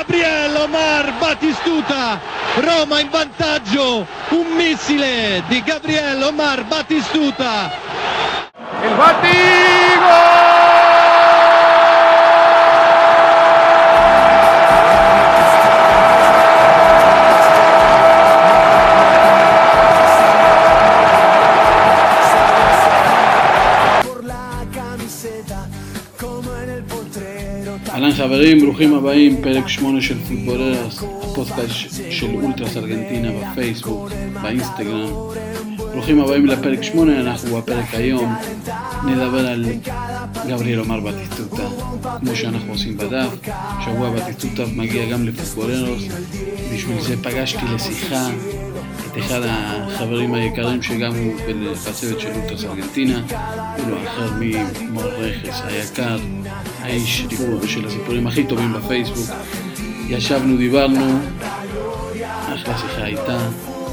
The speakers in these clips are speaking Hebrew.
Gabriel Omar Battistuta, Roma in vantaggio, un missile di Gabriel Omar Battistuta. Il Batti, חברים, ברוכים הבאים, פרק 8 של פוטבולרס, הפודקאסט של אולטרס ארגנטינה בפייסבוק, באינסטגרם. ברוכים הבאים לפרק 8, אנחנו בפרק היום נדבר על גבריאל עומר בטיסטוטה, כמו שאנחנו עושים בדף. שבוע בטיסטוטה מגיע גם לפוטבולרס, בשביל זה פגשתי לשיחה את אחד החברים היקרים שגם הוא בצוות של אולטרס ארגנטינה, הוא לא אחר ממור רכס היקר, האיש של הסיפורים הכי טובים בפייסבוק. ישבנו, דיברנו, אחלה שיחה הייתה,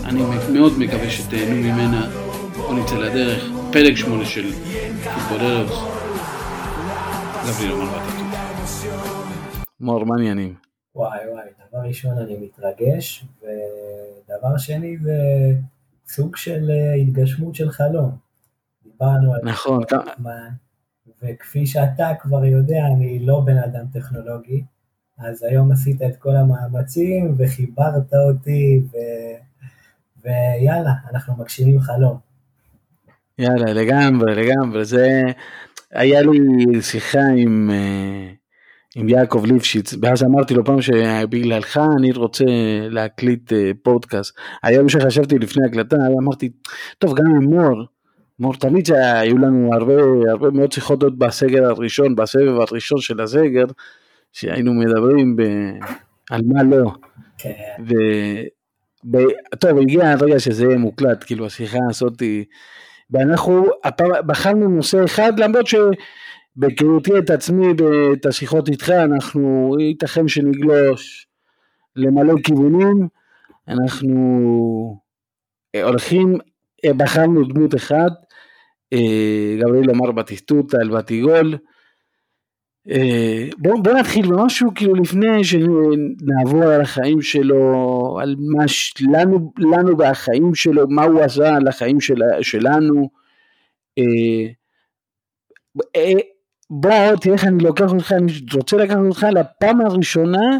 אני מאוד מקווה שתהנו ממנה, בוא נצא לדרך, פרק שמונה של פוטבולרס, גבריאל אומר בתחתות. מור, מה העניינים? וואי וואי, דבר ראשון אני מתרגש, ודבר שני זה סוג של אה, התגשמות של חלום. דיברנו על... נכון. מה, וכפי שאתה כבר יודע, אני לא בן אדם טכנולוגי, אז היום עשית את כל המאמצים וחיברת אותי, ו... ויאללה, אנחנו מגשימים חלום. יאללה, לגמרי, לגמרי. זה... היה לי שיחה עם... Uh... עם יעקב ליפשיץ, ואז אמרתי לו פעם שבגללך אני רוצה להקליט אה, פודקאסט. היום שחשבתי לפני הקלטה, אמרתי, טוב, גם עם מור, מור תמיד היו לנו הרבה, הרבה מאוד שיחות עוד בסגר הראשון, בסבב הראשון של הסגר, שהיינו מדברים ב... על מה לא. כן. ו... ב... טוב, הגיע הרגע שזה יהיה מוקלט, כאילו השיחה הזאתי, ואנחנו הפעם בחרנו נושא אחד, למרות ש... בהיכרותי את עצמי ואת השיחות איתך, אנחנו ייתכן שנגלוש למלא כיוונים, אנחנו הולכים, בחרנו דמות אחת, אה, גבריאל אמר בטיסטוטה, אל בתיגול, בואו בוא נתחיל במשהו כאילו לפני שנעבור על החיים שלו, על מה שלנו, לנו והחיים שלו, מה הוא עשה על החיים של, שלנו. בוא תראה איך אני לוקח אותך, אני רוצה לקחת אותך לפעם הראשונה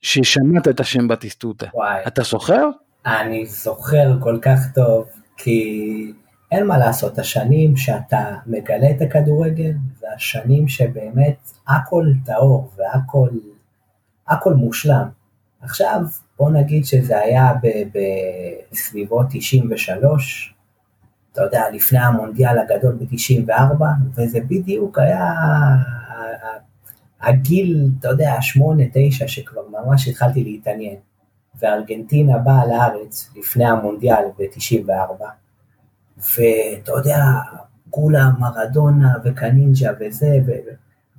ששמעת את השם בטיסטוטה. וואי. אתה זוכר? אני זוכר כל כך טוב, כי אין מה לעשות, השנים שאתה מגלה את הכדורגל, זה השנים שבאמת הכל טהור והכל הכל מושלם. עכשיו, בוא נגיד שזה היה בסביבות 93, אתה יודע, לפני המונדיאל הגדול ב-94, וזה בדיוק היה הגיל, אתה יודע, שמונה, תשע, שכבר ממש התחלתי להתעניין. וארגנטינה באה לארץ לפני המונדיאל ב-94, ואתה יודע, כולה מרדונה וקנינג'ה וזה, ו...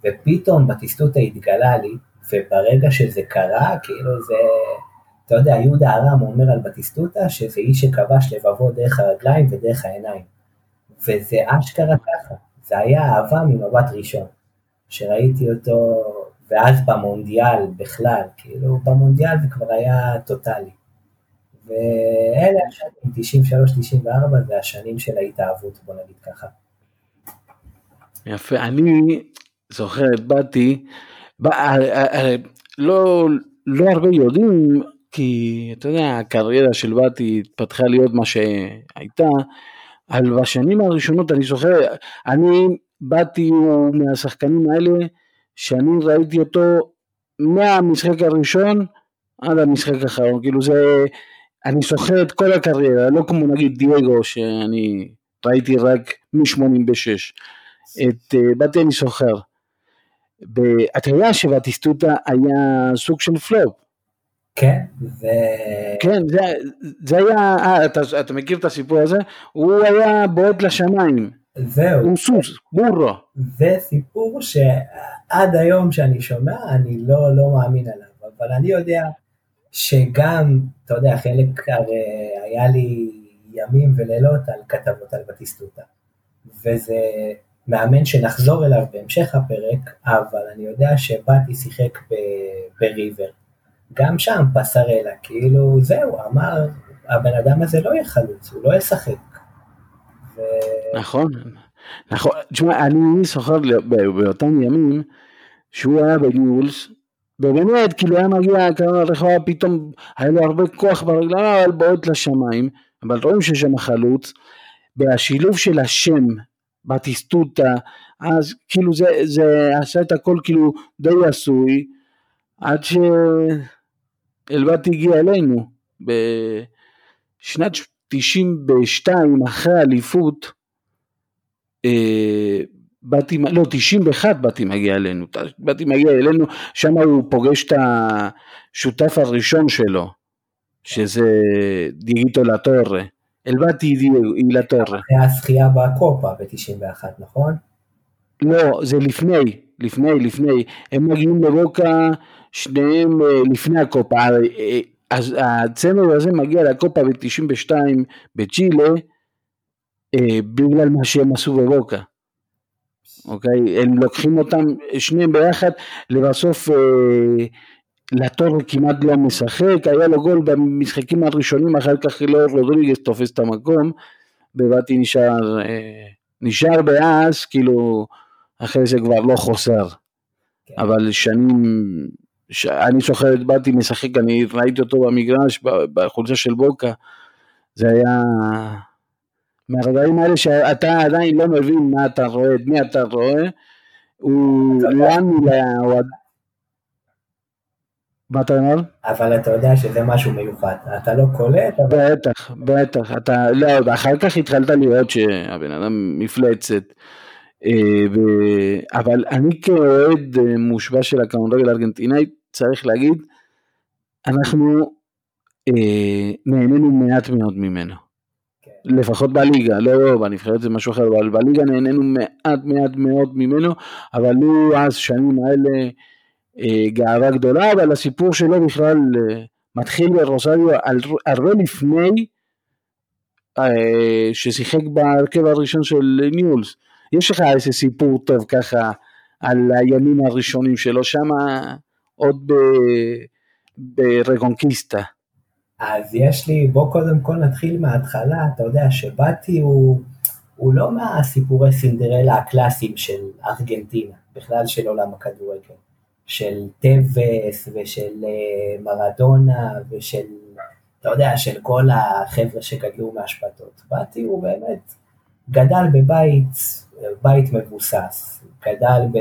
ופתאום בטיסטוטה התגלה לי, וברגע שזה קרה, כאילו זה... אתה יודע, יהודה ארם אומר על בטיסטוטה שזה איש שכבש לבבו דרך הרגליים ודרך העיניים. וזה אשכרה ככה, זה היה אהבה ממבט ראשון. שראיתי אותו, ואז במונדיאל בכלל, כאילו במונדיאל זה כבר היה טוטאלי. ואלה השנים, 93-94 זה השנים של ההתאהבות, בוא נגיד ככה. יפה, אני זוכר, באתי, בא, אה, אה, לא, לא הרבה יודעים כי אתה יודע, הקריירה של באתי התפתחה להיות מה שהייתה, אבל בשנים הראשונות אני זוכר, אני באתי מהשחקנים האלה שאני ראיתי אותו מהמשחק הראשון עד המשחק האחרון, כאילו זה, אני זוכר את כל הקריירה, לא כמו נגיד דייגו שאני ראיתי רק מ-86, את אה, באתי אני זוכר. אתה יודע שבטיסטוטה היה סוג של פלופ, כן, ו... כן, זה, זה היה, אה, אתה, אתה מכיר את הסיפור הזה? הוא היה בועט לשמיים. זהו. הוא סוס, בורו. זה סיפור שעד היום שאני שומע, אני לא, לא מאמין עליו, אבל אני יודע שגם, אתה יודע, חלק הרי היה לי ימים ולילות על כתבות על בטיסטוטה, וזה מאמן שנחזור אליו בהמשך הפרק, אבל אני יודע שבאתי שיחק בריבר. גם שם פסרלה, כאילו זהו, אמר, הבן אדם הזה לא יהיה חלוץ, הוא לא ישחק. ו... נכון, נכון, תשמע, אני זוכר באותם ימים שהוא היה בניולס, ובאמת, כאילו היה מגיע כמה רחבה, פתאום היה לו הרבה כוח ברגליים, אבל בועט לשמיים, אבל רואים שיש שם חלוץ, והשילוב של השם, בטיסטוטה, אז כאילו זה, זה עשה את הכל כאילו די עשוי, עד שאלבט הגיע אלינו בשנת 92 אחרי האליפות אה, באתי, לא 91 באתי מגיע אלינו, באתי מגיע אלינו, שם הוא פוגש את השותף הראשון שלו, שזה דיגיטו לטוררה, אלבטי לטוררה. אחרי הזכייה בקופה ב-91 נכון? לא, זה לפני, לפני, לפני, הם מגיעים לבוקה שניהם אה, לפני הקופה, אה, אז הצמד הזה מגיע לקופה ב-92 בצ'ילה אה, בגלל מה שהם עשו בבוקה. אוקיי? הם לוקחים אותם שניהם ביחד, לבסוף אה, לטור כמעט לא משחק, היה לו גול במשחקים הראשונים, אחר כך לא רודריגס תופס את המקום, ובאתי נשאר, אה, נשאר באז, כאילו אחרי זה כבר לא חוסר. כן. אבל שנים, ש... אני זוכר את באתי משחק, אני ראיתי אותו במגרש, בחולצה של בוקה, זה היה מהרגעים האלה שאתה עדיין לא מבין מה אתה רואה, את מי אתה רואה, הוא לאוהד... מה אתה אומר? אבל אתה יודע שזה משהו מיוחד, אתה לא קולט, אבל... בטח, בטח, אתה, לא, אחר כך התחלת לראות שהבן אדם מפלצת, אה, ו... אבל אני כאוהד אה, מושבע של הכדורגל הארגנטינאי, צריך להגיד, אנחנו אה, נהנינו מעט מאוד ממנו. לפחות בליגה, לא בנבחרת זה משהו אחר, אבל בליגה נהנינו מעט מעט מאוד ממנו, אבל הוא אז שנים האלה אה, גאווה גדולה, אבל הסיפור שלו בכלל אה, מתחיל ברוסריו הרבה לפני אה, ששיחק בהרכב הראשון של ניולס. יש לך איזה סיפור טוב ככה על הימים הראשונים שלו, שם עוד ברקונקיסטה. אז יש לי, בוא קודם כל נתחיל מההתחלה, אתה יודע שבאתי הוא, הוא לא מהסיפורי סינדרלה הקלאסיים של ארגנטינה, בכלל של עולם הכדורגל, של טווס ושל אה, מרדונה ושל, אתה יודע, של כל החבר'ה שגדלו מהשפטות. באתי הוא באמת גדל בבית, בית מבוסס, גדל ב...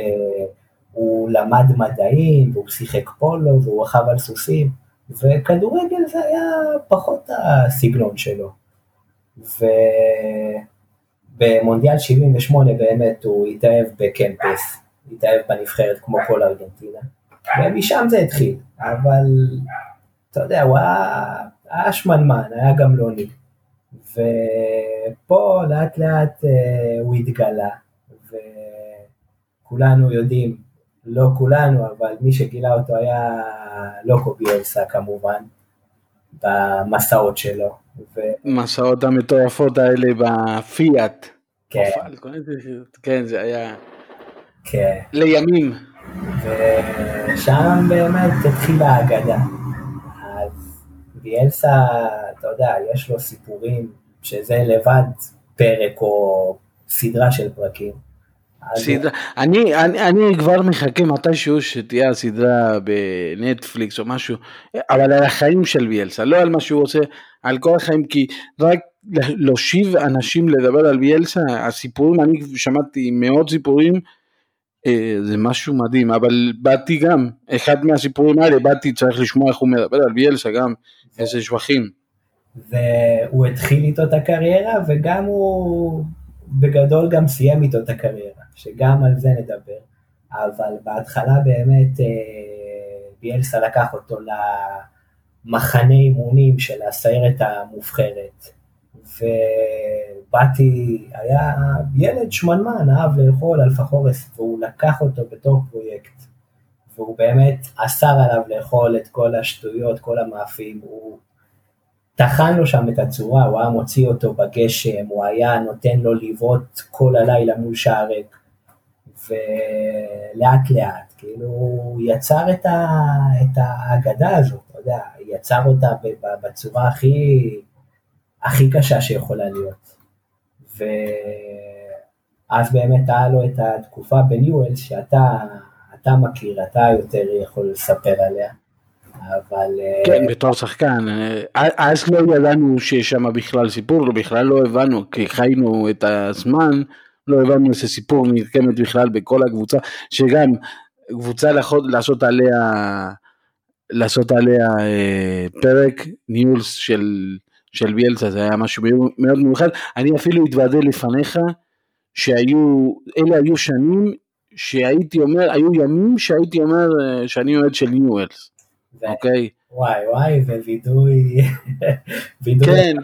הוא למד מדעים, והוא שיחק פולו, והוא רכב על סוסים. וכדורגל זה היה פחות הסגנון שלו. ובמונדיאל 78 באמת הוא התאהב בקמפס, התאהב בנבחרת כמו כל ארגנטינה, ומשם זה התחיל, אבל אתה יודע, הוא היה, היה שמנמן, היה גמלוני, ופה לאט לאט אה, הוא התגלה, וכולנו יודעים לא כולנו, אבל מי שגילה אותו היה לוקו ביאלסה כמובן, במסעות שלו. ו... מסעות המטורפות האלה בפיאט. כן. כן, זה היה... כן. לימים. ושם באמת התחילה האגדה. אז ביאלסה, אתה יודע, יש לו סיפורים שזה לבד פרק או סדרה של פרקים. סדרה, אני, אני, אני כבר מחכה מתישהו שתהיה הסדרה בנטפליקס או משהו, אבל על החיים של ביאלסה, לא על מה שהוא עושה, על כל החיים, כי רק להושיב אנשים לדבר על ביאלסה, הסיפורים, אני שמעתי מאות סיפורים, אה, זה משהו מדהים, אבל באתי גם, אחד מהסיפורים האלה, באתי, צריך לשמוע איך הוא מדבר על ביאלסה גם, איזה שבחים. והוא התחיל איתו את הקריירה, וגם הוא בגדול גם סיים איתו את הקריירה. שגם על זה נדבר, אבל בהתחלה באמת אה, ביאלסה לקח אותו למחנה אימונים של הסיירת המובחרת, ובאתי, היה ילד שמנמן, אהב לאכול אלפחורס, והוא לקח אותו בתור פרויקט, והוא באמת אסר עליו לאכול את כל השטויות, כל המאפים, הוא טחן לו שם את הצורה, הוא היה מוציא אותו בגשם, הוא היה נותן לו לבעוט כל הלילה מול שער ריק. ולאט לאט, כאילו, הוא יצר את, ה, את האגדה הזאת, אתה יודע, יצר אותה בצורה הכי, הכי קשה שיכולה להיות. ואז באמת היה לו את התקופה בניואלס שאתה אתה מכיר, אתה יותר יכול לספר עליה. אבל... אה, כן, בתור שחקן. אה, אז לא ידענו שיש שם בכלל סיפור, לא, בכלל לא הבנו, כי חיינו את הזמן, לא הבנו איזה סיפור נרקמת בכלל בכל הקבוצה, שגם קבוצה לעשות, לעשות עליה, לעשות עליה אה, פרק ניהול של, של ביאלצה, זה היה משהו מאוד מיוחד. אני אפילו אתוודה לפניך, שהיו, אלה היו שנים שהייתי אומר, היו ימים שהייתי אומר שאני אוהד של ניואלס. אוקיי. וואי וואי, ווידוי... כן,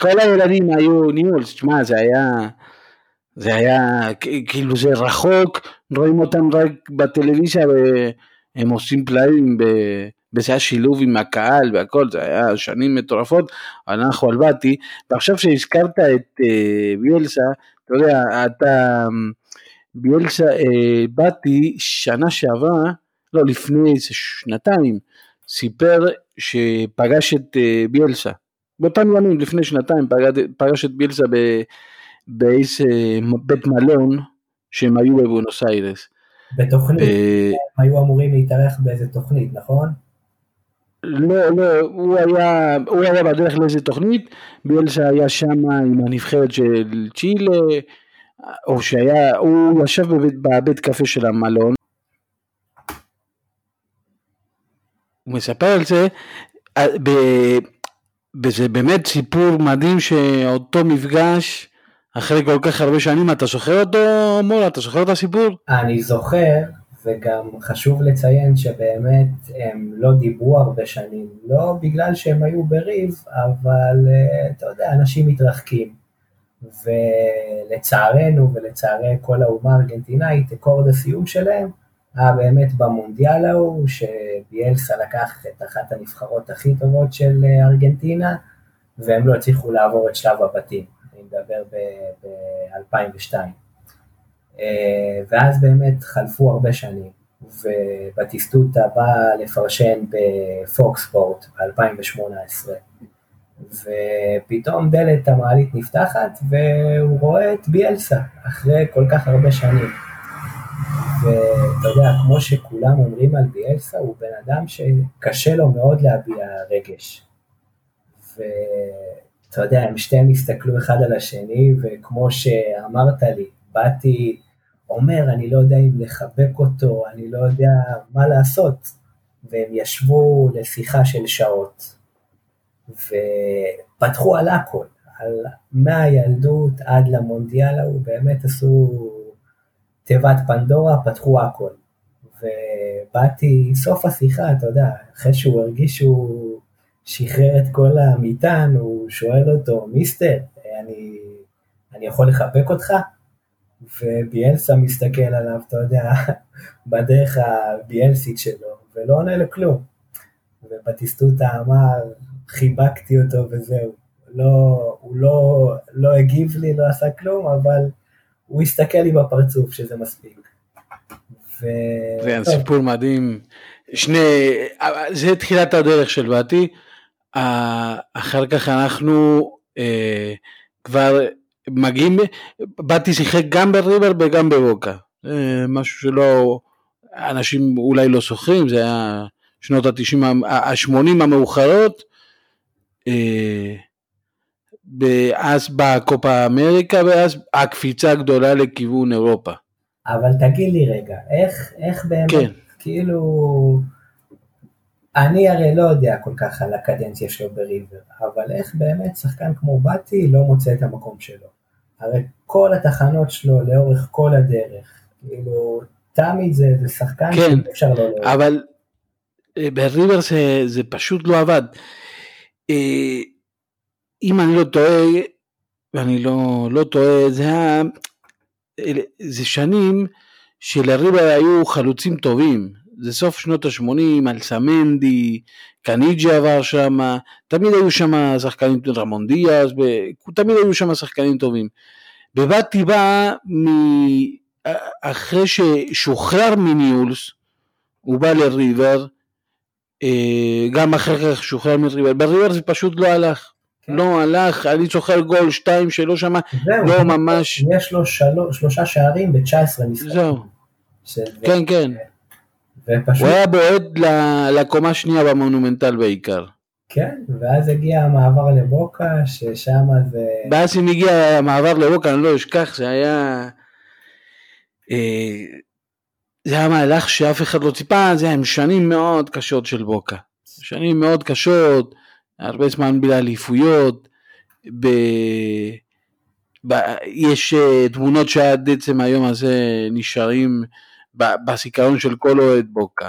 כל הילדים היו ניהול, תשמע, זה היה... זה היה, כאילו זה רחוק, רואים אותם רק בטלוויזיה והם עושים פלאים, וזה היה שילוב עם הקהל והכל, זה היה שנים מטורפות, אנחנו על באתי, ועכשיו שהזכרת את אה, ביאלסה, אתה יודע, אתה, ביאלסה, אה, באתי שנה שעברה, לא, לפני שנתיים, סיפר שפגש את אה, ביאלסה. באותם ימים, לפני שנתיים, פגש את ביאלסה באיזה בית מלון שהם היו בבונוס איירס. בתוכנית, הם היו אמורים להתארח באיזה תוכנית, נכון? לא, לא, הוא היה, הוא היה בדרך לאיזה תוכנית, ביאלסה היה שם עם הנבחרת של צ'ילה, או שהיה, הוא ישב בבית, בבית קפה של המלון, הוא מספר על זה, וזה באמת סיפור מדהים שאותו מפגש, אחרי כל כך הרבה שנים, אתה זוכר אותו, מור? אתה זוכר את הסיפור? אני זוכר, וגם חשוב לציין שבאמת הם לא דיברו הרבה שנים, לא בגלל שהם היו בריב, אבל אה, אתה יודע, אנשים מתרחקים. ולצערנו ולצערי כל האומה הארגנטינאית, אקורד הסיום שלהם היה באמת במונדיאל ההוא, שביאלסה לקח את אחת הנבחרות הכי טובות של אה, ארגנטינה, והם לא הצליחו לעבור את שלב הבתים, אני מדבר ב-2002. אה, ואז באמת חלפו הרבה שנים, ובטיסטוטה בא לפרשן בפוקספורט ב-2018. ופתאום דלת המעלית נפתחת והוא רואה את ביאלסה אחרי כל כך הרבה שנים. ואתה יודע, כמו שכולם אומרים על ביאלסה, הוא בן אדם שקשה לו מאוד להביע רגש. ואתה יודע, הם שתיהם הסתכלו אחד על השני, וכמו שאמרת לי, באתי אומר, אני לא יודע אם לחבק אותו, אני לא יודע מה לעשות. והם ישבו לשיחה של שעות. ופתחו על הכל, על מהילדות עד למונדיאל ההוא, באמת עשו תיבת פנדורה, פתחו הכל. ובאתי, סוף השיחה, אתה יודע, אחרי שהוא הרגיש שהוא שחרר את כל המטען, הוא שואל אותו, מיסטר, אני, אני יכול לחבק אותך? וביאלסה מסתכל עליו, אתה יודע, בדרך הביאלסית שלו, ולא עונה לו כלום. ובטיסטוטה אמר, חיבקתי אותו וזהו. לא, הוא לא, לא הגיב לי, לא עשה כלום, אבל הוא הסתכל לי בפרצוף, שזה מספיק. ו... זה סיפור מדהים. שני, זה תחילת הדרך של באתי. אחר כך אנחנו אה, כבר מגיעים, באתי שיחק גם בריבר וגם בבוקה. משהו שלא, אנשים אולי לא זוכרים, זה היה שנות ה-90, ה-80 המאוחרות. אה, אז באה קופה אמריקה ואז הקפיצה הגדולה לכיוון אירופה. אבל תגיד לי רגע, איך, איך באמת, כן. כאילו, אני הרי לא יודע כל כך על הקדנציה שלו בריבר, אבל איך באמת שחקן כמו באטי לא מוצא את המקום שלו? הרי כל התחנות שלו לאורך כל הדרך, כאילו, תמיד זה, זה שחקן כן, שאפשר לא לראות. אבל אה, בריבר זה, זה פשוט לא עבד. אה, אם אני לא טועה, ואני לא, לא טועה, זה היה, זה שנים שלריבה היו חלוצים טובים, זה סוף שנות ה-80, אלסמנדי, קניג'י עבר שם, תמיד היו שם שחקנים, רמון דיאז, תמיד היו שם שחקנים טובים. בבתי בא אחרי ששוחרר מניולס, הוא בא לריבר, אה, גם אחר כך שוחרר מריבר, בריבר זה פשוט לא הלך. כן. לא הלך, אני זוכר גול שתיים שלא שמע, לא ממש. יש לו שלוש, שלושה שערים ב-19 משחקים. זהו. כן, כן. ופשוט... הוא היה בועד לקומה השנייה במונומנטל בעיקר. כן, ואז הגיע המעבר לבוקה, ששם זה... ואז אם הגיע המעבר לבוקה, אני לא אשכח, זה היה... אה, זה היה מהלך שאף אחד לא ציפה, זה היה עם שנים מאוד קשות של בוקה. שנים מאוד קשות, הרבה זמן בלי אליפויות. ב... ב... יש אה, תמונות שעד עצם היום הזה נשארים בזיכרון של כל אוהד בוקה.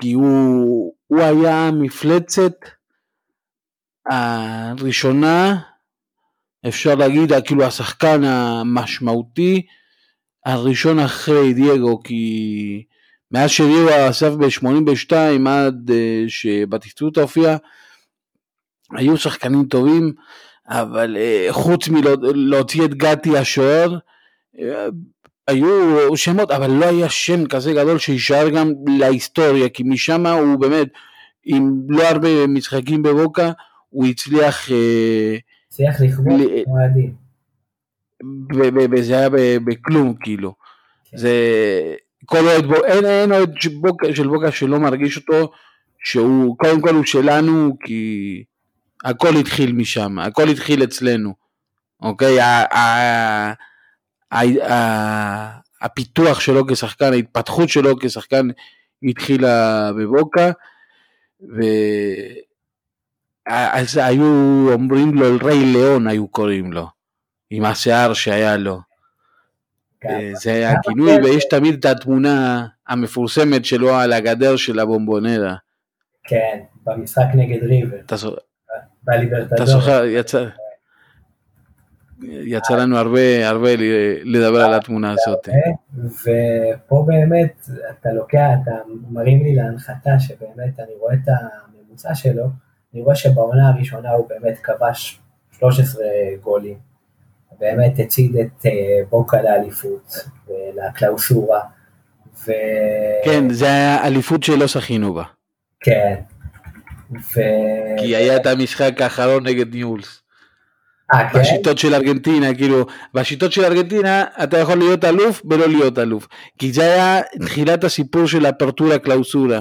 כי הוא, הוא היה מפלצת הראשונה, אפשר להגיד, כאילו השחקן המשמעותי הראשון אחרי דייגו, כי מאז שדייגו אסף ב-82 עד אה, שבטיסטות הופיע, היו שחקנים טובים, אבל אה, חוץ מלהוציא את גתי השוער, אה, היו שמות, אבל לא היה שם כזה גדול שיישאר גם להיסטוריה, כי משם הוא באמת, עם לא הרבה משחקים בבוקה, הוא הצליח... הצליח לכבוד אוהדים. וזה היה בכלום כאילו. כן. זה כל אוהד, בו, אין, אין אוהד בוקה, של בוקה שלא מרגיש אותו, שהוא קודם כל הוא שלנו, כי הכל התחיל משם, הכל התחיל אצלנו, אוקיי? הפיתוח שלו כשחקן, ההתפתחות שלו כשחקן התחילה בבוקה, ואז היו אומרים לו, ריי ליאון היו קוראים לו. עם השיער שהיה לו. כן. אה, זה היה הכינוי, ויש תמיד את התמונה המפורסמת שלו על הגדר של הבומבונרה. כן, במשחק נגד ריבר. אתה זוכר, יצא... יצא לנו הרבה הרבה לדבר על התמונה הזאת. ופה באמת אתה לוקח, אתה מרים לי להנחתה שבאמת אני רואה את הממוצע שלו, אני רואה שבעונה הראשונה הוא באמת כבש 13 גולים. באמת הצעיד את אה, בוקה לאליפות ולקלאוסורה. ו... כן, זה היה אליפות שלא שחינו בה. כן. ו... כי היה את המשחק האחרון נגד ניולס. אה, כן? בשיטות של ארגנטינה, כאילו, בשיטות של ארגנטינה אתה יכול להיות אלוף ולא להיות אלוף. כי זה היה תחילת הסיפור של אפרטורה קלאוסורה,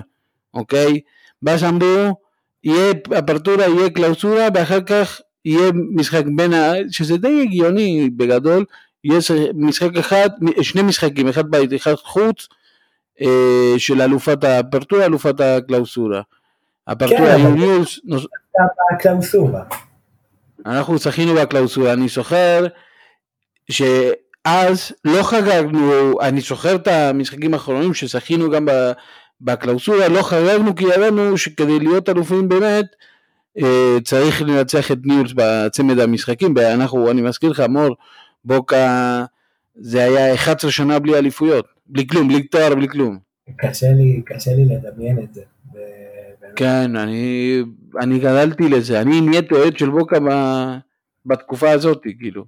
אוקיי? ואז אמרו, יהיה אפרטורה, יהיה קלאוסורה, ואחר כך יהיה משחק בין, ה... שזה די הגיוני בגדול, יש משחק אחד, שני משחקים, אחד בית, אחד חוץ, אה, של אלופת האפרטורה, אלופת הקלאוסורה. כן, ניולס... הקלאוסורה. אנחנו זכינו בקלאוסורה, אני זוכר שאז לא חגגנו, אני זוכר את המשחקים האחרונים שזכינו גם בקלאוסורה, לא חגגנו כי ידענו שכדי להיות אלופים באמת, אה, צריך לנצח את ניולס בצמד המשחקים, ואנחנו, אני מזכיר לך, מור, בוקה, זה היה 11 שנה בלי אליפויות, בלי כלום, בלי תואר, בלי כלום. קשה לי, קשה לי לדמיין את זה. כן, אני, אני גדלתי לזה, אני נהייתי אוהד של בוקה ב, בתקופה הזאת, כאילו,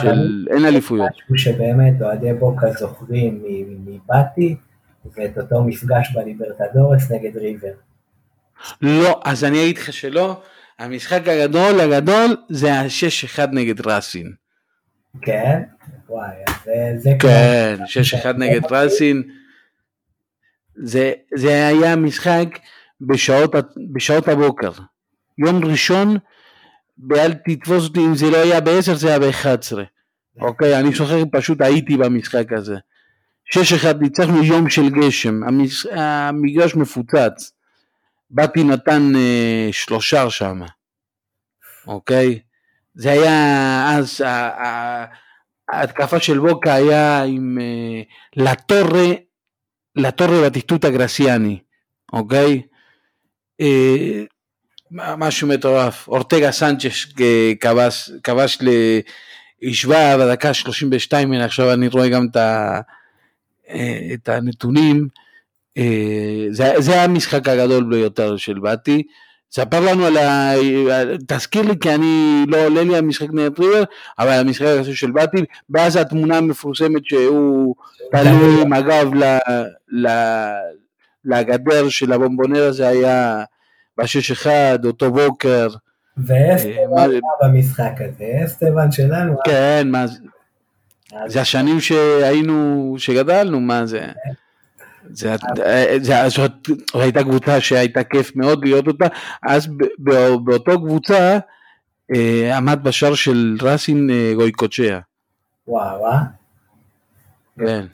של אין אליפויות. משהו שבאמת אוהדי בוקה זוכרים מבאתי, ואת אותו מפגש בליברטדורס נגד ריבר. לא, אז אני אגיד לך שלא, המשחק הגדול הגדול זה ה-6-1 נגד ראסין. כן? וואי, זה... כן, 6-1 נגד ראסין. זה, זה היה משחק בשעות, בשעות הבוקר. יום ראשון, ואל תתפוס אותי אם זה לא היה ב-10 זה היה ב-11. אוקיי, אני זוכר פשוט הייתי במשחק הזה. 6-1 ניצחנו יום של גשם, המגרש מפוצץ. באתי נתן אה, שלושה שם, אוקיי? זה היה אז, ההתקפה של בוקה היה עם אה, לטורה, לטורה בטיטוטה גרסיאני, אוקיי? אה, משהו מטורף, אורטגה סנצ'ש כבש, כבש השווה בדקה 32, עכשיו אני רואה גם את, ה, אה, את הנתונים, אה, זה, זה המשחק הגדול ביותר של באטי, ספר לנו על ה... תזכיר לי כי אני לא עולה לי המשחק נגד ריבר, אבל המשחק הזה של באטי, ואז התמונה המפורסמת שהוא תלוי עם הגב ל... ל... לגדר של הבומבונר הזה היה בשש אחד, אותו בוקר. ואסטבן היה במשחק הזה, אסטבן שלנו. כן, מה זה? זה השנים שהיינו, שגדלנו, מה זה? זה, זה, זאת הייתה קבוצה שהייתה כיף מאוד להיות אותה, אז באותו קבוצה אה, עמד בשער של ראסין אה, גויקוצ'יה. וואו, כן.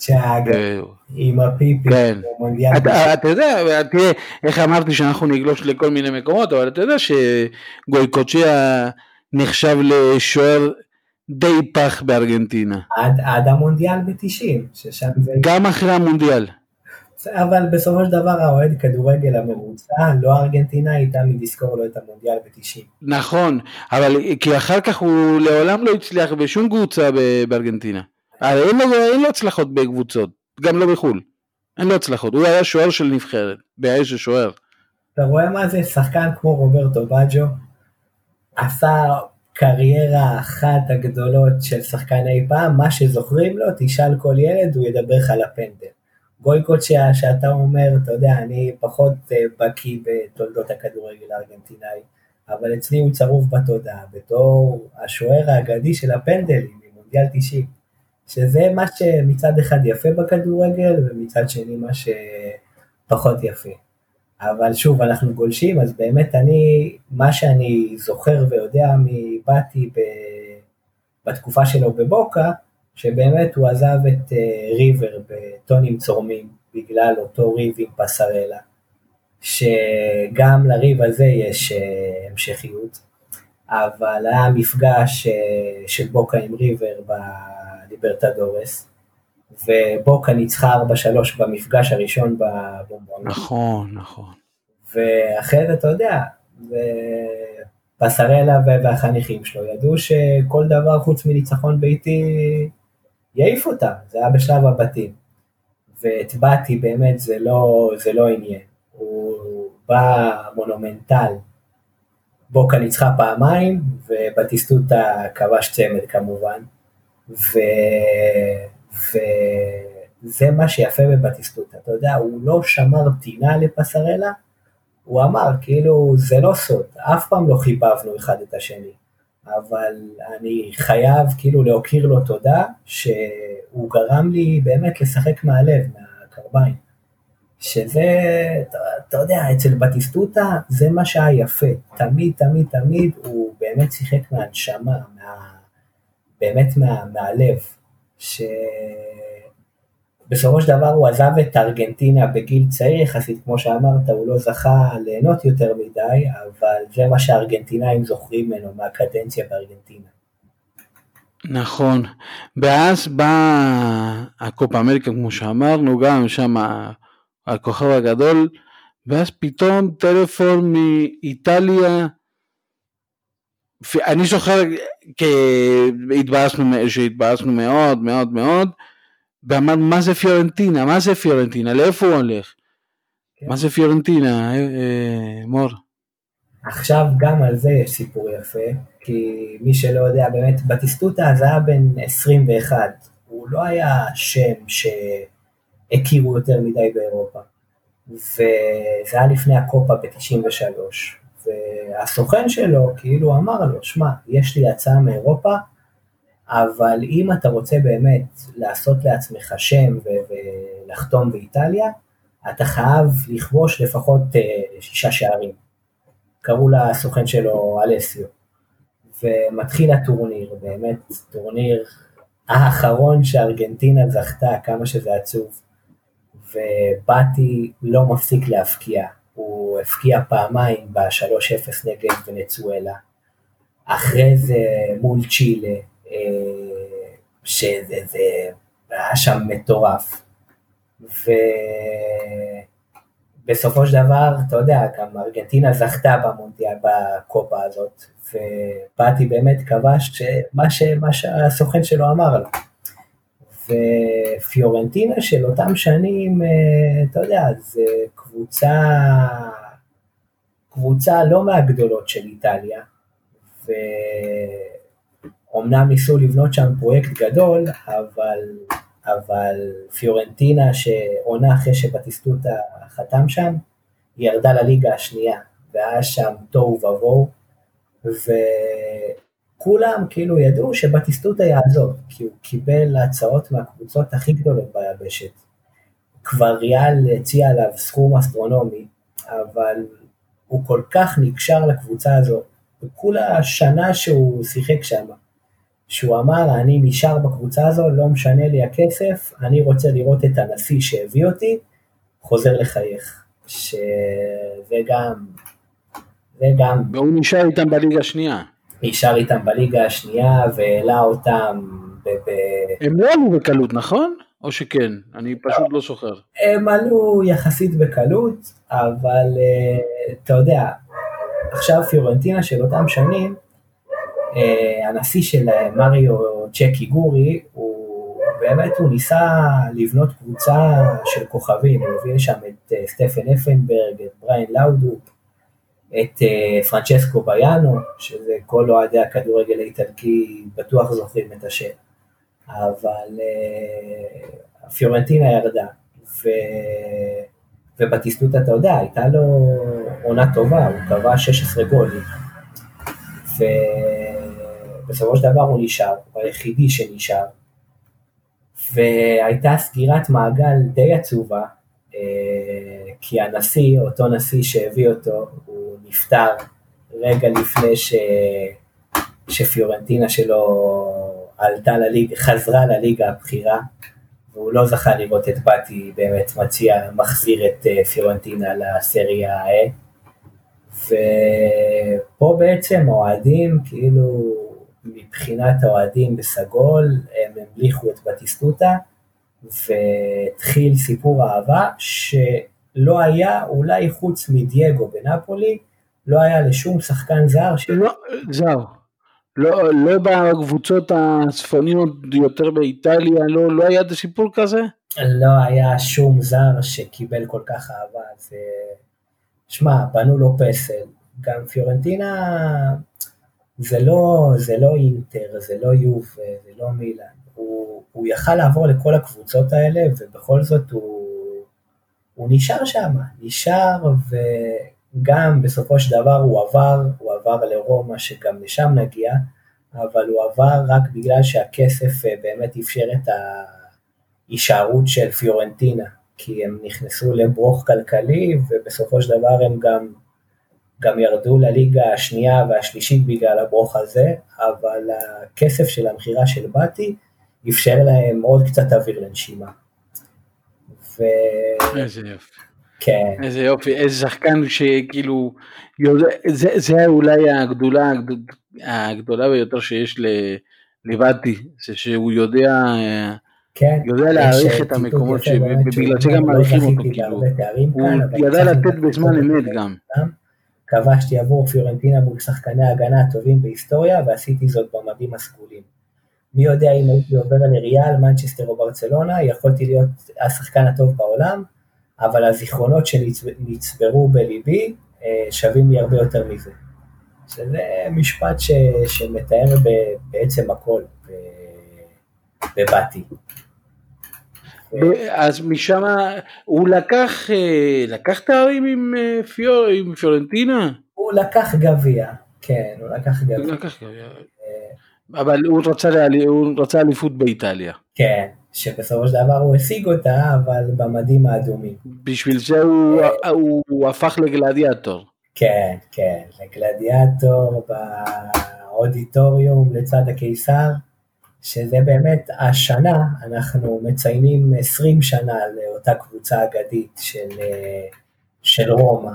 עם הפיפי. כן. אתה יודע, תראה, איך אמרתי שאנחנו נגלוש לכל מיני מקומות, אבל אתה יודע שגויקוצ'יה נחשב לשוער די פח בארגנטינה. עד, עד המונדיאל ב-90, ששם זה... גם אחרי המונדיאל. אבל בסופו של דבר האוהד כדורגל הממוצע, לא ארגנטינאי, תמיד יזכור לו את המונדיאל ב-90. נכון, אבל כי אחר כך הוא לעולם לא הצליח בשום קבוצה בארגנטינה. אין לו, אין לו הצלחות בקבוצות, גם לא בחו"ל. אין לו הצלחות, הוא היה שוער של נבחרת, באיזה שוער. אתה רואה מה זה שחקן כמו רוברטו בג'ו? עשה קריירה אחת הגדולות של שחקן אי פעם, מה שזוכרים לו, תשאל כל ילד, הוא ידבר לך על הפנדל. גויקות שה, שאתה אומר, אתה יודע, אני פחות uh, בקיא בתולדות הכדורגל הארגנטינאי, אבל אצלי הוא צרוף בתודעה, בתור השוער האגדי של הפנדלים ממונדיאל 90, שזה מה שמצד אחד יפה בכדורגל, ומצד שני מה שפחות יפה. אבל שוב, אנחנו גולשים, אז באמת אני, מה שאני זוכר ויודע מבאתי בתקופה שלו בבוקה, שבאמת הוא עזב את uh, ריבר בטונים צורמים בגלל אותו ריב עם פסרלה, שגם לריב הזה יש uh, המשכיות, אבל היה מפגש uh, של בוקה עם ריבר בליברטדורס, ובוקה ניצחה 4-3 במפגש הראשון בבומבון. נכון, נכון. ואחרי זה אתה יודע, פסרלה והחניכים שלו ידעו שכל דבר חוץ מניצחון ביתי יעיף אותה, זה היה בשלב הבתים. ואת באתי באמת זה לא, זה לא עניין, הוא בא מונומנטל, בוקה ניצחה פעמיים, ובטיסטוטה כבש צמד כמובן, וזה מה שיפה בבטיסטוטה, אתה יודע, הוא לא שמר טינה לפסרלה, הוא אמר, כאילו, זה לא סוד, אף פעם לא חיבבנו אחד את השני. אבל אני חייב כאילו להוקיר לו תודה שהוא גרם לי באמת לשחק מהלב, מהקרביים. שזה, אתה, אתה יודע, אצל בטיסטוטה זה מה שהיה יפה, תמיד תמיד תמיד הוא באמת שיחק מהנשמה, מה, באמת מה, מהלב, ש... בסופו של דבר הוא עזב את ארגנטינה בגיל צעיר יחסית, כמו שאמרת, הוא לא זכה ליהנות יותר מדי, אבל זה מה שהארגנטינאים זוכרים ממנו מהקדנציה בארגנטינה. נכון, ואז בא הקופה אמריקה כמו שאמרנו, גם שם הכוכב הגדול, ואז פתאום טלפון מאיטליה, אני זוכר שהתבאסנו מאוד מאוד מאוד, ואמר מה זה פיורנטינה, מה זה פיורנטינה, לאיפה הוא הולך? כן. מה זה פיורנטינה, אה, אה, מור? עכשיו גם על זה יש סיפור יפה, כי מי שלא יודע, באמת בטיסטוטה אז היה בן 21, הוא לא היה שם שהכירו יותר מדי באירופה, וזה היה לפני הקופה ב-93, והסוכן שלו כאילו אמר לו, שמע, יש לי הצעה מאירופה, אבל אם אתה רוצה באמת לעשות לעצמך שם ולחתום באיטליה, אתה חייב לכבוש לפחות uh, שישה שערים. קראו לסוכן שלו אלסיו. ומתחיל הטורניר, באמת טורניר האחרון שארגנטינה זכתה, כמה שזה עצוב. ובאתי לא מפסיק להפקיע, הוא הפקיע פעמיים ב-3-0 נגד ונצואלה. אחרי זה מול צ'ילה, שזה זה, היה שם מטורף. ובסופו של דבר, אתה יודע, גם ארגנטינה זכתה במונדיאל, בקופה הזאת, ובאתי באמת כבש מה שהסוכן שלו אמר לו. ופיורנטינה של אותם שנים, אתה יודע, זה קבוצה, קבוצה לא מהגדולות של איטליה, ואומנם ניסו לבנות שם פרויקט גדול, אבל, אבל פיורנטינה שעונה אחרי שבטיסטוטה חתם שם, ירדה לליגה השנייה, והיה שם תוהו ובוהו, וכולם כאילו ידעו שבטיסטוטה יעזוב, כי הוא קיבל הצעות מהקבוצות הכי גדולות ביבשת. כבר ריאל הציע עליו סכום אסטרונומי, אבל הוא כל כך נקשר לקבוצה הזו, וכולה שנה שהוא שיחק שם, שהוא אמר, אני נשאר בקבוצה הזו, לא משנה לי הכסף, אני רוצה לראות את הנשיא שהביא אותי, חוזר לחייך. שזה גם, זה גם... והוא נשאר איתם בליגה השנייה. נשאר איתם בליגה השנייה והעלה אותם ב... ב... הם לא עלו בקלות, נכון? או שכן? אני פשוט לא זוכר. הם עלו יחסית בקלות, אבל uh, אתה יודע, עכשיו פיורנטינה של אותם שנים, uh, הנשיא של מריו צ'קי גורי, הוא באמת, הוא ניסה לבנות קבוצה של כוכבים, הוא הביא לשם את סטפן אפנברג, את בריין לאודופ, את פרנצ'סקו ביאנו, שזה כל אוהדי הכדורגל האיטלקי בטוח זוכרים את השם. אבל uh, פיורנטינה ירדה, ו... ובטיסטות אתה יודע, הייתה לו עונה טובה, הוא קבע 16 גולים, ובסופו של דבר הוא נשאר, הוא היחידי שנשאר, והייתה סגירת מעגל די עצובה, uh, כי הנשיא, אותו נשיא שהביא אותו, נפטר רגע לפני ש... שפיורנטינה שלו עלתה לליגה, חזרה לליגה הבכירה, והוא לא זכה לראות את באטי באמת מציע, מחזיר את אה, פיורנטינה לסריה ה ופה בעצם האוהדים, כאילו מבחינת האוהדים בסגול, הם המליכו את בטיסטוטה, והתחיל סיפור אהבה שלא היה, אולי חוץ מדייגו בנפולי, לא היה לשום שחקן זר ש... לא, זר. לא, לא בקבוצות הצפוניות יותר באיטליה, לא, לא היה את הסיפור כזה? לא היה שום זר שקיבל כל כך אהבה, זה... שמע, בנו לו פסל. גם פיורנטינה זה לא, זה לא אינטר, זה לא יוב, זה לא מילאן. הוא, הוא יכל לעבור לכל הקבוצות האלה, ובכל זאת הוא, הוא נשאר שם, נשאר, וגם בסופו של דבר הוא עבר, הוא עבר לרומא, שגם לשם נגיע, אבל הוא עבר רק בגלל שהכסף אה, באמת אפשר את ההישארות של פיורנטינה, כי הם נכנסו לברוך כלכלי, ובסופו של דבר הם גם, גם ירדו לליגה השנייה והשלישית בגלל הברוך הזה, אבל הכסף של המכירה של באטי אפשר להם עוד קצת אוויר לנשימה. ו... איזה יופי. כן. איזה יופי, איזה שחקן שכאילו, זה, זה אולי הגדולה הגדולה ביותר שיש לבאדי, זה שהוא יודע, כן, יודע להעריך את המקומות שבגלל זה גם מעריכים אותו, כאילו, הוא ידע לתת בזמן אמת גם. כבשתי עבור פיורנטינה מול שחקני ההגנה הטובים בהיסטוריה ועשיתי זאת במדים הסגולים. מי יודע אם הייתי עובר לריאל, מנצ'סטר או ברצלונה, יכולתי להיות השחקן הטוב בעולם, אבל הזיכרונות שנצברו בליבי אה, שווים לי הרבה יותר מזה. שזה משפט ש, שמתאר ב, בעצם הכל בבאתי. אז משם הוא לקח, אה, לקח תארים עם, אה, פיור, עם פיורנטינה? הוא לקח גביע, כן, הוא לקח גביע. הוא לקח גביע. אבל הוא רצה, הוא רצה אליפות באיטליה. כן, שבסופו של דבר הוא השיג אותה, אבל במדים האדומים. בשביל זה הוא, הוא, הוא הפך לגלדיאטור. כן, כן, לגלדיאטור באודיטוריום לצד הקיסר, שזה באמת השנה, אנחנו מציינים 20 שנה לאותה קבוצה אגדית של, של רומא.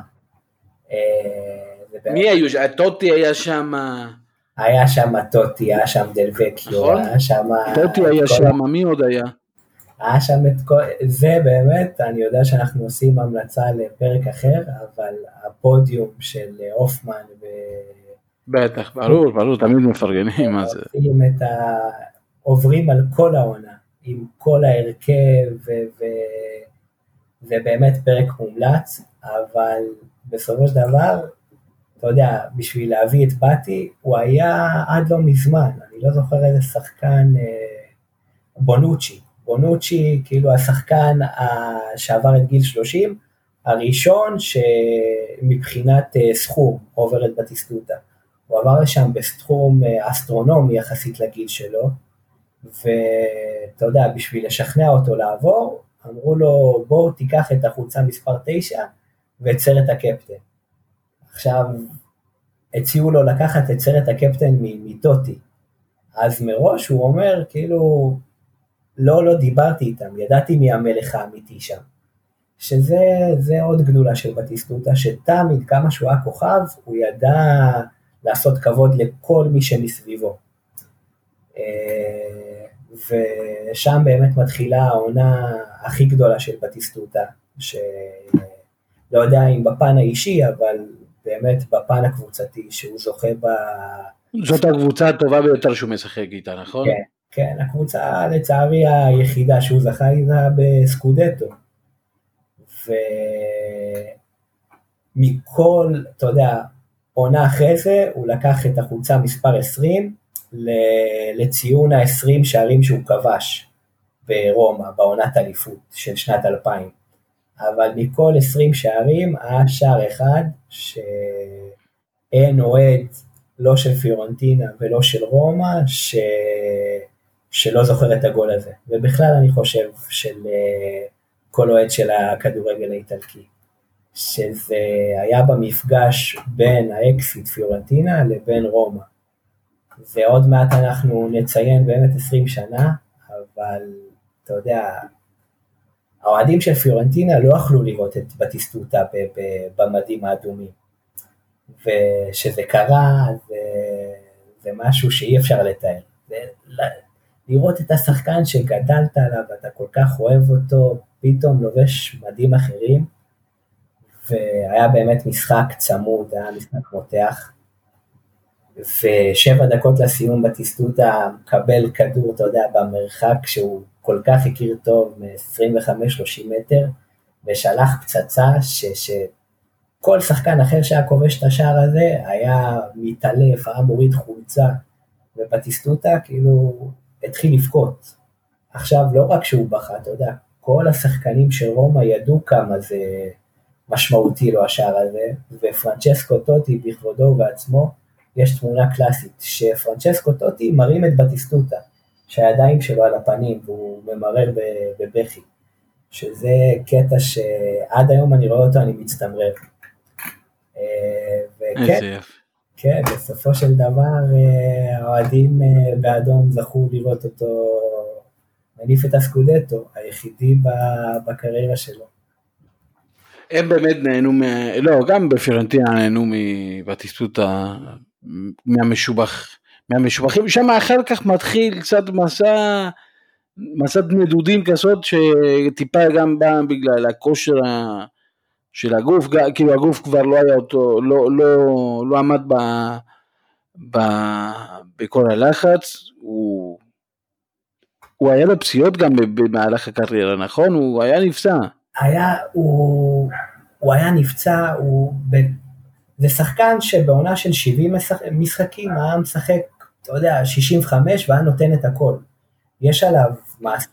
אה, מי היו? טוטי היה שם... היה שם טוטי, היה שם דלווקיו, נכון? היה שם... טוטי היה שם, מי עוד היה? היה שם את כל, זה באמת, אני יודע שאנחנו עושים המלצה לפרק אחר, אבל הפודיום של הופמן ו... בטח, ברור, ברור, תמיד מפרגנים מה זה. את ה... עוברים על כל העונה, עם כל ההרכב, ו... ו... זה באמת פרק מומלץ, אבל בסופו של דבר, אתה יודע, בשביל להביא את באטי, הוא היה עד לא מזמן, אני לא זוכר איזה שחקן, אה, בונוצ'י, בונוצ'י, כאילו השחקן שעבר את גיל 30, הראשון שמבחינת אה, סכום עובר את בטיסטוטה. הוא עבר לשם בסכום אה, אסטרונומי יחסית לגיל שלו, ואתה יודע, בשביל לשכנע אותו לעבור, אמרו לו בוא תיקח את החולצה מספר 9 ואת סרט הקפטן. עכשיו, הציעו לו לקחת את סרט הקפטן מטוטי, אז מראש הוא אומר כאילו, לא, לא דיברתי איתם, ידעתי מי המלך האמיתי שם. שזה עוד גדולה של בטיסטוטה, שתמיד כמה שהוא היה כוכב, הוא ידע לעשות כבוד לכל מי שמסביבו. אה, ושם באמת מתחילה העונה הכי גדולה של בטיסטוטה, שלא יודע אם בפן האישי, אבל באמת בפן הקבוצתי, שהוא זוכה ב... זאת הקבוצה הטובה ביותר שהוא משחק איתה, נכון? כן, כן, הקבוצה לצערי היחידה שהוא זכה איתה בסקודטו. ומכל, אתה יודע, עונה אחרי זה הוא לקח את החולצה מספר 20 לציון ה-20 שערים שהוא כבש ברומא, בעונת אליפות של שנת 2000. אבל מכל 20 שערים היה שער אחד שאין אוהד לא של פיורנטינה ולא של רומא ש... שלא זוכר את הגול הזה. ובכלל אני חושב של כל אוהד של הכדורגל האיטלקי. שזה היה במפגש בין האקסיט פיורנטינה לבין רומא. ועוד מעט אנחנו נציין באמת 20 שנה, אבל אתה יודע, האוהדים של פיורנטינה לא יכלו לראות את בטיסטוטה במדים האדומים. ושזה קרה, זה, זה משהו שאי אפשר לתאר. לראות את השחקן שגדלת עליו, ואתה כל כך אוהב אותו, פתאום לובש מדים אחרים, והיה באמת משחק צמוד, היה משחק מותח. ושבע דקות לסיום בטיסטוטה מקבל כדור, אתה יודע, במרחק שהוא כל כך הכיר טוב, מ-25-30 מטר, ושלח פצצה ש, שכל שחקן אחר שהיה כובש את השער הזה היה מתעלף, היה מוריד חולצה, ובטיסטוטה כאילו התחיל לבכות. עכשיו לא רק שהוא בכה, אתה יודע, כל השחקנים של רומא ידעו כמה זה משמעותי לו השער הזה, ופרנצ'סקו טוטי בכבודו ובעצמו, יש תמונה קלאסית, שפרנצ'סקו טוטי מרים את בטיסטוטה, שהידיים שלו על הפנים והוא ממרר בבכי, שזה קטע שעד היום אני רואה אותו, אני מצטמרר. אה, וכן, כן, בסופו של דבר אה, האוהדים אה, באדום זכו לראות אותו מניף את הסקודטו, היחידי בקריירה שלו. הם באמת נהנו, מ... לא, גם בפירנטינה נהנו מבטיסטוטה, מהמשובח, מהמשובחים, שם אחר כך מתחיל קצת מסע, מסע נדודים כזאת שטיפה גם בא בגלל הכושר של הגוף, כאילו הגוף כבר לא היה אותו, לא, לא, לא עמד ב, ב, בכל הלחץ, הוא הוא היה לו פציעות גם במהלך הקריירה, נכון? הוא היה נפצע. היה, הוא, הוא היה נפצע, הוא... ב, זה שחקן שבעונה של 70 משחקים היה משחק, אתה יודע, 65 והיה נותן את הכל. יש עליו מעשה,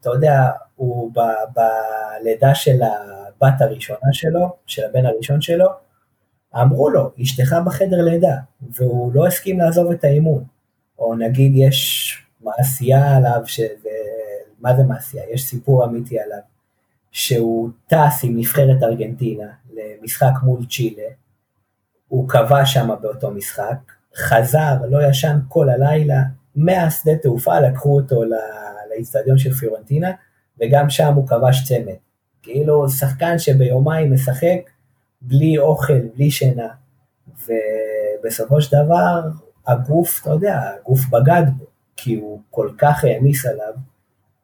אתה יודע, הוא ב, בלידה של הבת הראשונה שלו, של הבן הראשון שלו, אמרו לו, אשתך בחדר לידה, והוא לא הסכים לעזוב את האימון. או נגיד יש מעשייה עליו, שזה, מה זה מעשייה? יש סיפור אמיתי עליו, שהוא טס עם נבחרת ארגנטינה למשחק מול צ'ילה, הוא קבע שם באותו משחק, חזר, לא ישן כל הלילה, מהשדה תעופה לקחו אותו לאיצטדיון של פיורנטינה, וגם שם הוא כבש צמד. כאילו שחקן שביומיים משחק בלי אוכל, בלי שינה, ובסופו של דבר הגוף, אתה יודע, הגוף בגד בו. כי הוא כל כך העמיס עליו.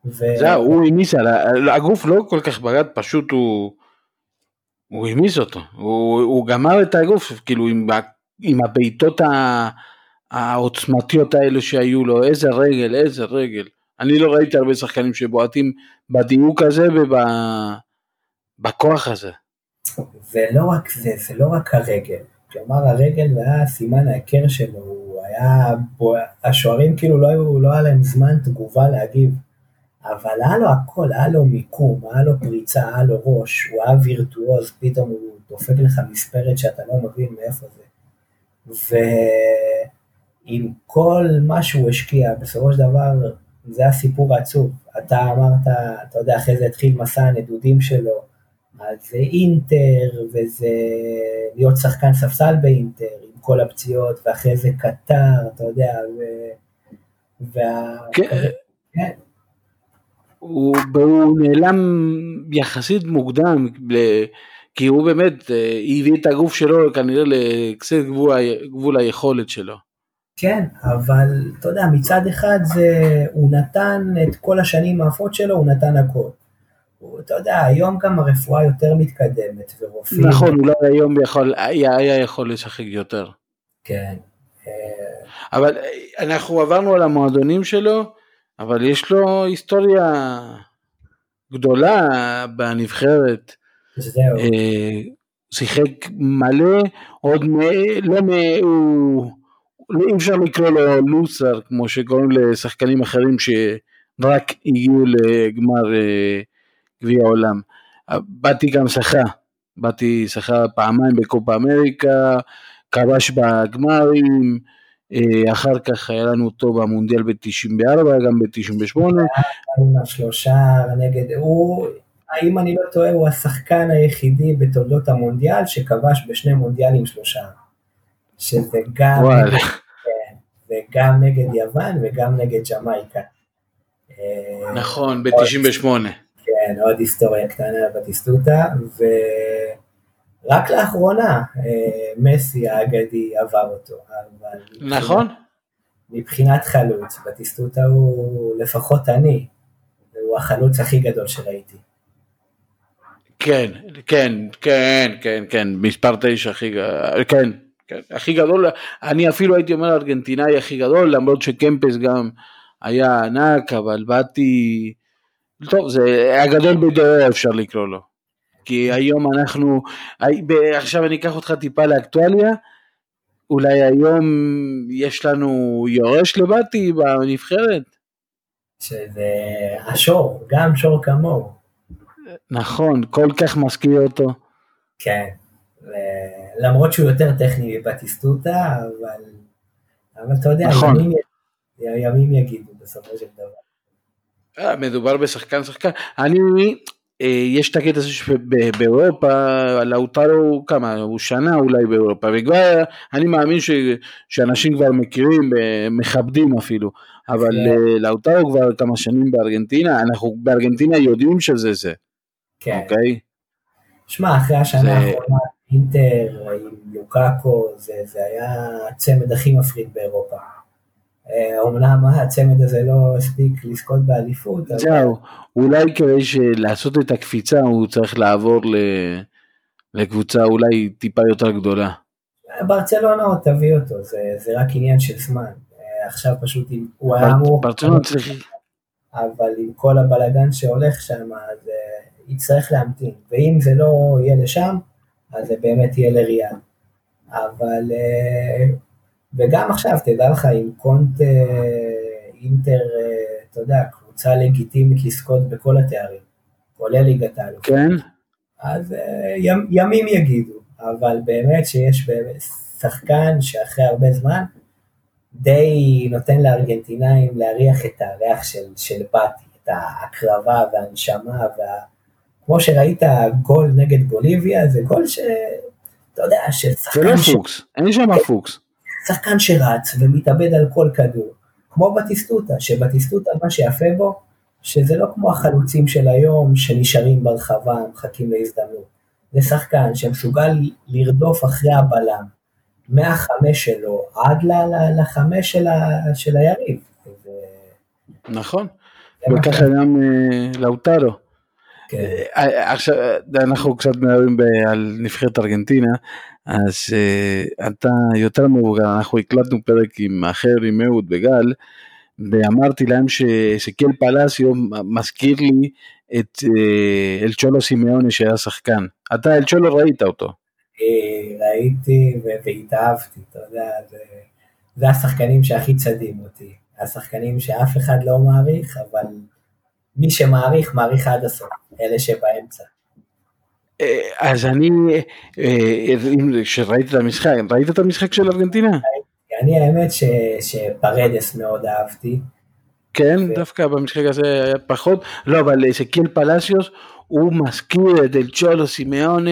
ו... זהו, הוא העמיס עליו, הגוף לא כל כך ברד, פשוט הוא... הוא העמיס אותו, הוא, הוא גמר את הגוף, כאילו עם, עם הבעיטות העוצמתיות האלו שהיו לו, איזה רגל, איזה רגל. אני לא ראיתי הרבה שחקנים שבועטים בדיוק הזה ובכוח הזה. ולא רק זה, זה לא רק הרגל, כלומר הרגל היה סימן ההיכר שלו, הוא היה, השוערים כאילו לא, היו, לא היה להם זמן תגובה להגיב, אבל היה לו הכל, היה לו מיקום, היה לו פריצה, היה לו ראש, הוא היה וירטואוז, פתאום הוא דופק לך מספרת שאתה לא מבין מאיפה זה. ועם כל מה שהוא השקיע, בסופו של דבר זה הסיפור העצוב. אתה אמרת, אתה יודע, אחרי זה התחיל מסע הנדודים שלו, אז זה אינטר, וזה להיות שחקן ספסל באינטר, עם כל הפציעות, ואחרי זה קטר, אתה יודע, ו... וה... כן. כן. הוא, הוא נעלם יחסית מוקדם, כי הוא באמת אה, הביא את הגוף שלו כנראה לקצת גבול, גבול היכולת שלו. כן, אבל אתה יודע, מצד אחד זה, הוא נתן את כל השנים האפות שלו, הוא נתן הכל. הוא, אתה יודע, היום גם הרפואה יותר מתקדמת, ורופאים... נכון, אולי היום יכול, היה, היה יכול לשחק יותר. כן. אה, אבל אנחנו עברנו על המועדונים שלו, אבל יש לו היסטוריה גדולה בנבחרת. זהו. אה, שיחק מלא, עוד מ... לא מ... הוא... לא אי אפשר לקרוא לו לוסר כמו שקוראים לשחקנים אחרים שרק הגיעו לגמר אה, גביע העולם. באתי גם שחה, באתי שחה פעמיים בקופה אמריקה, כבש בגמרים, אה, אחר כך היה לנו אותו במונדיאל ב-94, גם ב-98. עם השלושה נגד, הוא, האם אני לא טועה, הוא השחקן היחידי בתולדות המונדיאל שכבש בשני מונדיאלים שלושה. שזה גם, נגד, כן, וגם נגד יוון וגם נגד ג'מייקה. אה, נכון, ב-98. כן, עוד היסטוריה קטנה בטיסטוטה, ורק לאחרונה אה, מסי האגדי עבר אותו. נכון. מבחינת חלוץ, בטיסטוטה הוא לפחות אני, הוא החלוץ הכי גדול שראיתי. כן, כן, כן, כן, כן, מספר תשע הכי גדול, כן, כן, הכי גדול, אני אפילו הייתי אומר ארגנטינאי הכי גדול, למרות שקמפס גם היה ענק, אבל באתי, טוב, זה הגדול בדורו אפשר לקרוא לו. כי היום אנחנו, עכשיו אני אקח אותך טיפה לאקטואליה, אולי היום יש לנו יורש לבתי בנבחרת? שזה השור, גם שור כמוהו. נכון, כל כך מזכיר אותו. כן, למרות שהוא יותר טכני מבטיסטוטה, אבל, אבל אתה יודע, נכון. ימים, ימים יגידו בסופו של דבר. אה, מדובר בשחקן שחקן, אני, אה, יש את הקטע הזה שבאירופה, לאוטרו כמה, הוא שנה אולי באירופה, וכבר אני מאמין ש, שאנשים כבר מכירים, אה, מכבדים אפילו, אבל כן. לאוטרו כבר כמה שנים בארגנטינה, אנחנו בארגנטינה יודעים שזה זה, כן. אוקיי? שמע, אחרי השנה האחרונה, אינטר עם לוקאקו, זה, זה היה הצמד הכי מפחיד באירופה. אומנם הצמד הזה לא הספיק לזכות באליפות. זהו, אולי כדי לעשות את הקפיצה הוא צריך לעבור לקבוצה אולי טיפה יותר גדולה. ברצלונה עוד תביא אותו, זה, זה רק עניין של זמן. עכשיו פשוט הוא היה אמור... ברצלונה צריך... אבל עם כל הבלגן שהולך שם, אז יצטרך להמתין. ואם זה לא יהיה לשם, אז זה באמת יהיה לריאל. אבל וגם עכשיו, תדע לך, עם קונט אינטר, אתה יודע, קבוצה לגיטימית לזכות בכל התארים, כולל ליגת האלוף. כן. אז ימים יגידו, אבל באמת שיש שחקן שאחרי הרבה זמן, די נותן לארגנטינאים להריח את הריח של, של באטי, את ההקרבה והנשמה, וה... כמו שראית גול נגד בוליביה, זה גול ש... אתה יודע, של שחקן... זה לא פוקס, אין שם פוקס. שחקן שרץ ומתאבד על כל כדור, כמו בטיסטוטה, שבטיסטוטה מה שיפה בו, שזה לא כמו החלוצים של היום שנשארים ברחבה, מחכים להזדמנות. זה שחקן שמסוגל לרדוף אחרי הבלם, מהחמש שלו עד לחמש של, ה, של היריב. נכון, וככה גם אה, לאוטרו. כן. אה, עכשיו אנחנו קצת מדברים על נבחרת ארגנטינה, אז אתה יותר מבוגר, אנחנו הקלטנו פרק עם אחר, עם אהוד וגל, ואמרתי להם ש, שקל פלסיו מזכיר לי את אל צ'ולו סימאוני שהיה שחקן. אתה אל צ'ולו ראית אותו. ראיתי והתאהבתי, אתה יודע, זה השחקנים שהכי צדים אותי. השחקנים שאף אחד לא מעריך, אבל מי שמעריך, מעריך עד הסוף, אלה שבאמצע. אה, אז אני, כשראית את המשחק, ראית את המשחק של ארגנטינה? אני האמת ש, שפרדס מאוד אהבתי. כן, ו... דווקא במשחק הזה היה פחות, לא, אבל שקיל פלסיוס הוא מזכיר את אל צ'ולו סימאונה,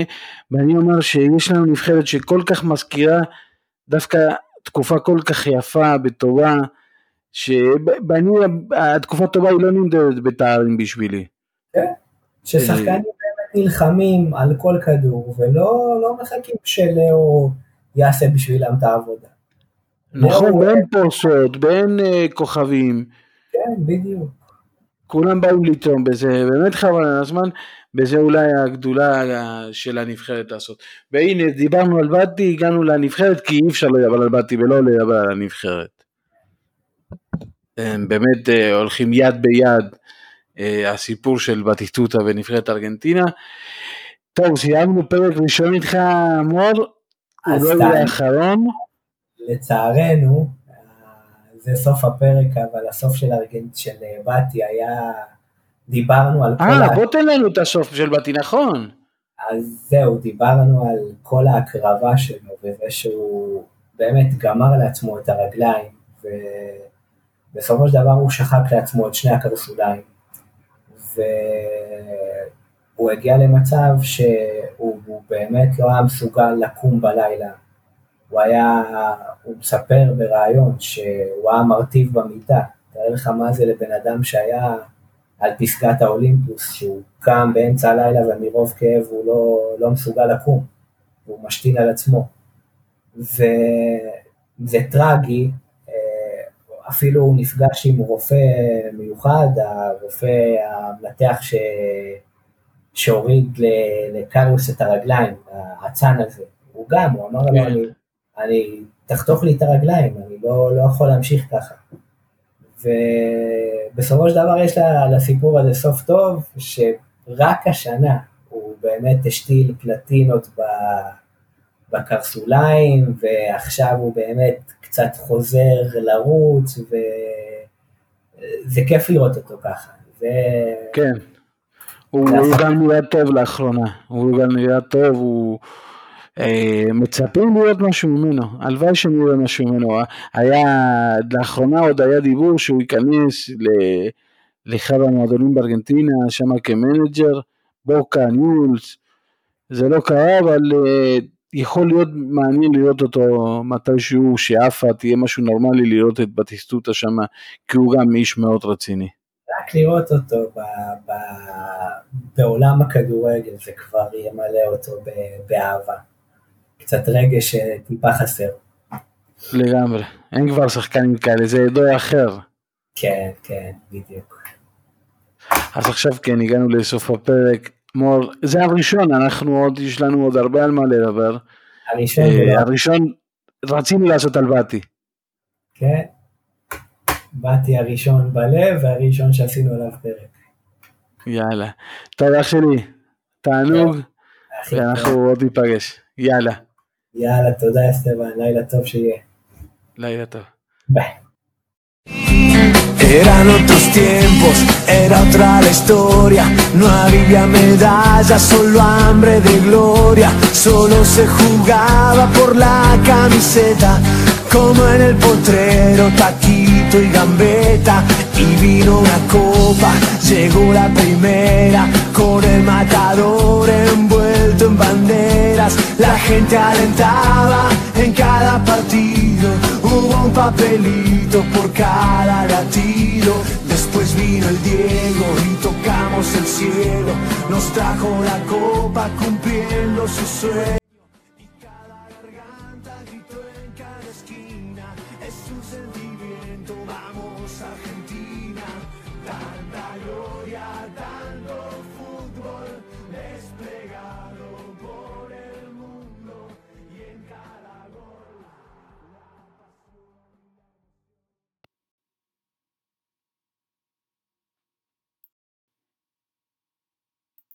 ואני אומר שיש לנו נבחרת שכל כך מזכירה דווקא תקופה כל כך יפה וטובה, שבני התקופה הטובה היא לא נמדדת בתארים בשבילי. כן, ששחקנים באמת נלחמים על כל כדור, ולא לא מחכים שלאו יעשה בשבילם את העבודה. נכון, באין פורסות, באין uh, כוכבים. כן, בדיוק. כולם באו לתרום בזה, באמת חבל על הזמן, וזה אולי הגדולה של הנבחרת לעשות. והנה, דיברנו על באטי, הגענו לנבחרת, כי אי אפשר לדבר על באטי ולא לדבר על הנבחרת. הם באמת uh, הולכים יד ביד, uh, הסיפור של בטיטוטה ונבחרת ארגנטינה. טוב, סיימנו פרק ראשון איתך, מור, הוא לא האחרון. לצערנו, זה סוף הפרק, אבל הסוף של, ארגנט, של באטי היה, דיברנו על כל... אה, בוא תן לנו את הסוף של באטי, נכון. אז זהו, דיברנו על כל ההקרבה שלו, וזה שהוא באמת גמר לעצמו את הרגליים, ובסופו של דבר הוא שחק לעצמו את שני הקרסוליים, והוא הגיע למצב שהוא באמת לא היה מסוגל לקום בלילה, הוא היה, הוא מספר בריאיון שהוא היה מרטיב במיטה, תאר לך מה זה לבן אדם שהיה על פסגת האולימפוס, שהוא קם באמצע הלילה ומרוב כאב הוא לא, לא מסוגל לקום, הוא משתין על עצמו. וזה טרגי, אפילו הוא נפגש עם רופא מיוחד, הרופא המנתח ש... שהוריד לקריוס את הרגליים, האצן הזה, הוא גם, הוא אמר לו, כן. אני אני, תחתוך לי את הרגליים, אני לא, לא יכול להמשיך ככה. ובסופו של דבר יש לסיפור הזה סוף טוב, שרק השנה הוא באמת השתיל פלטינות בקרסוליים, ועכשיו הוא באמת קצת חוזר לרוץ, וזה כיף לראות אותו ככה. ו... כן, הוא, הוא גם נראה טוב לאחרונה, הוא גם נראה טוב, הוא... אה, מצפים לראות משהו ממנו, הלוואי שנראה משהו ממנו, היה, לאחרונה עוד היה דיבור שהוא ייכנס לאחד המועדונים בארגנטינה, שם כמנג'ר, בוקה, ניולס, זה לא קרה, אבל uh, יכול להיות מעניין לראות אותו מתישהו, שעפה תהיה משהו נורמלי לראות את בטיסטוטה שם, כי הוא גם איש מאוד רציני. רק לראות אותו ב, ב, בעולם הכדורגל, זה כבר ימלא אותו באהבה. קצת רגש טיפה חסר. לגמרי, אין כבר שחקנים כאלה, זה דור אחר. כן, כן, בדיוק. אז עכשיו כן, הגענו לסוף הפרק. מור, זה הראשון, אנחנו עוד, יש לנו עוד הרבה על מה לדבר. הראשון, uh, הראשון, רצינו לעשות על באתי. כן, באתי הראשון בלב והראשון שעשינו עליו פרק. יאללה. טוב, אח שלי, תענוג, ואנחנו עוד ניפגש. יאללה. יאללה, תודה אסטבן, לילה טוב שיהיה. לילה טוב. ביי. Eran otros tiempos, era otra la historia, no había medallas, solo hambre de gloria, solo se jugaba por la camiseta, como en el potrero, taquito y gambeta, y vino una copa, llegó la primera, con el matador envuelto en banderas, la gente alentaba en cada partido, hubo un papelito por cada latido, después vino el Diego y tocamos el cielo, nos trajo la copa cumpliendo su sueño.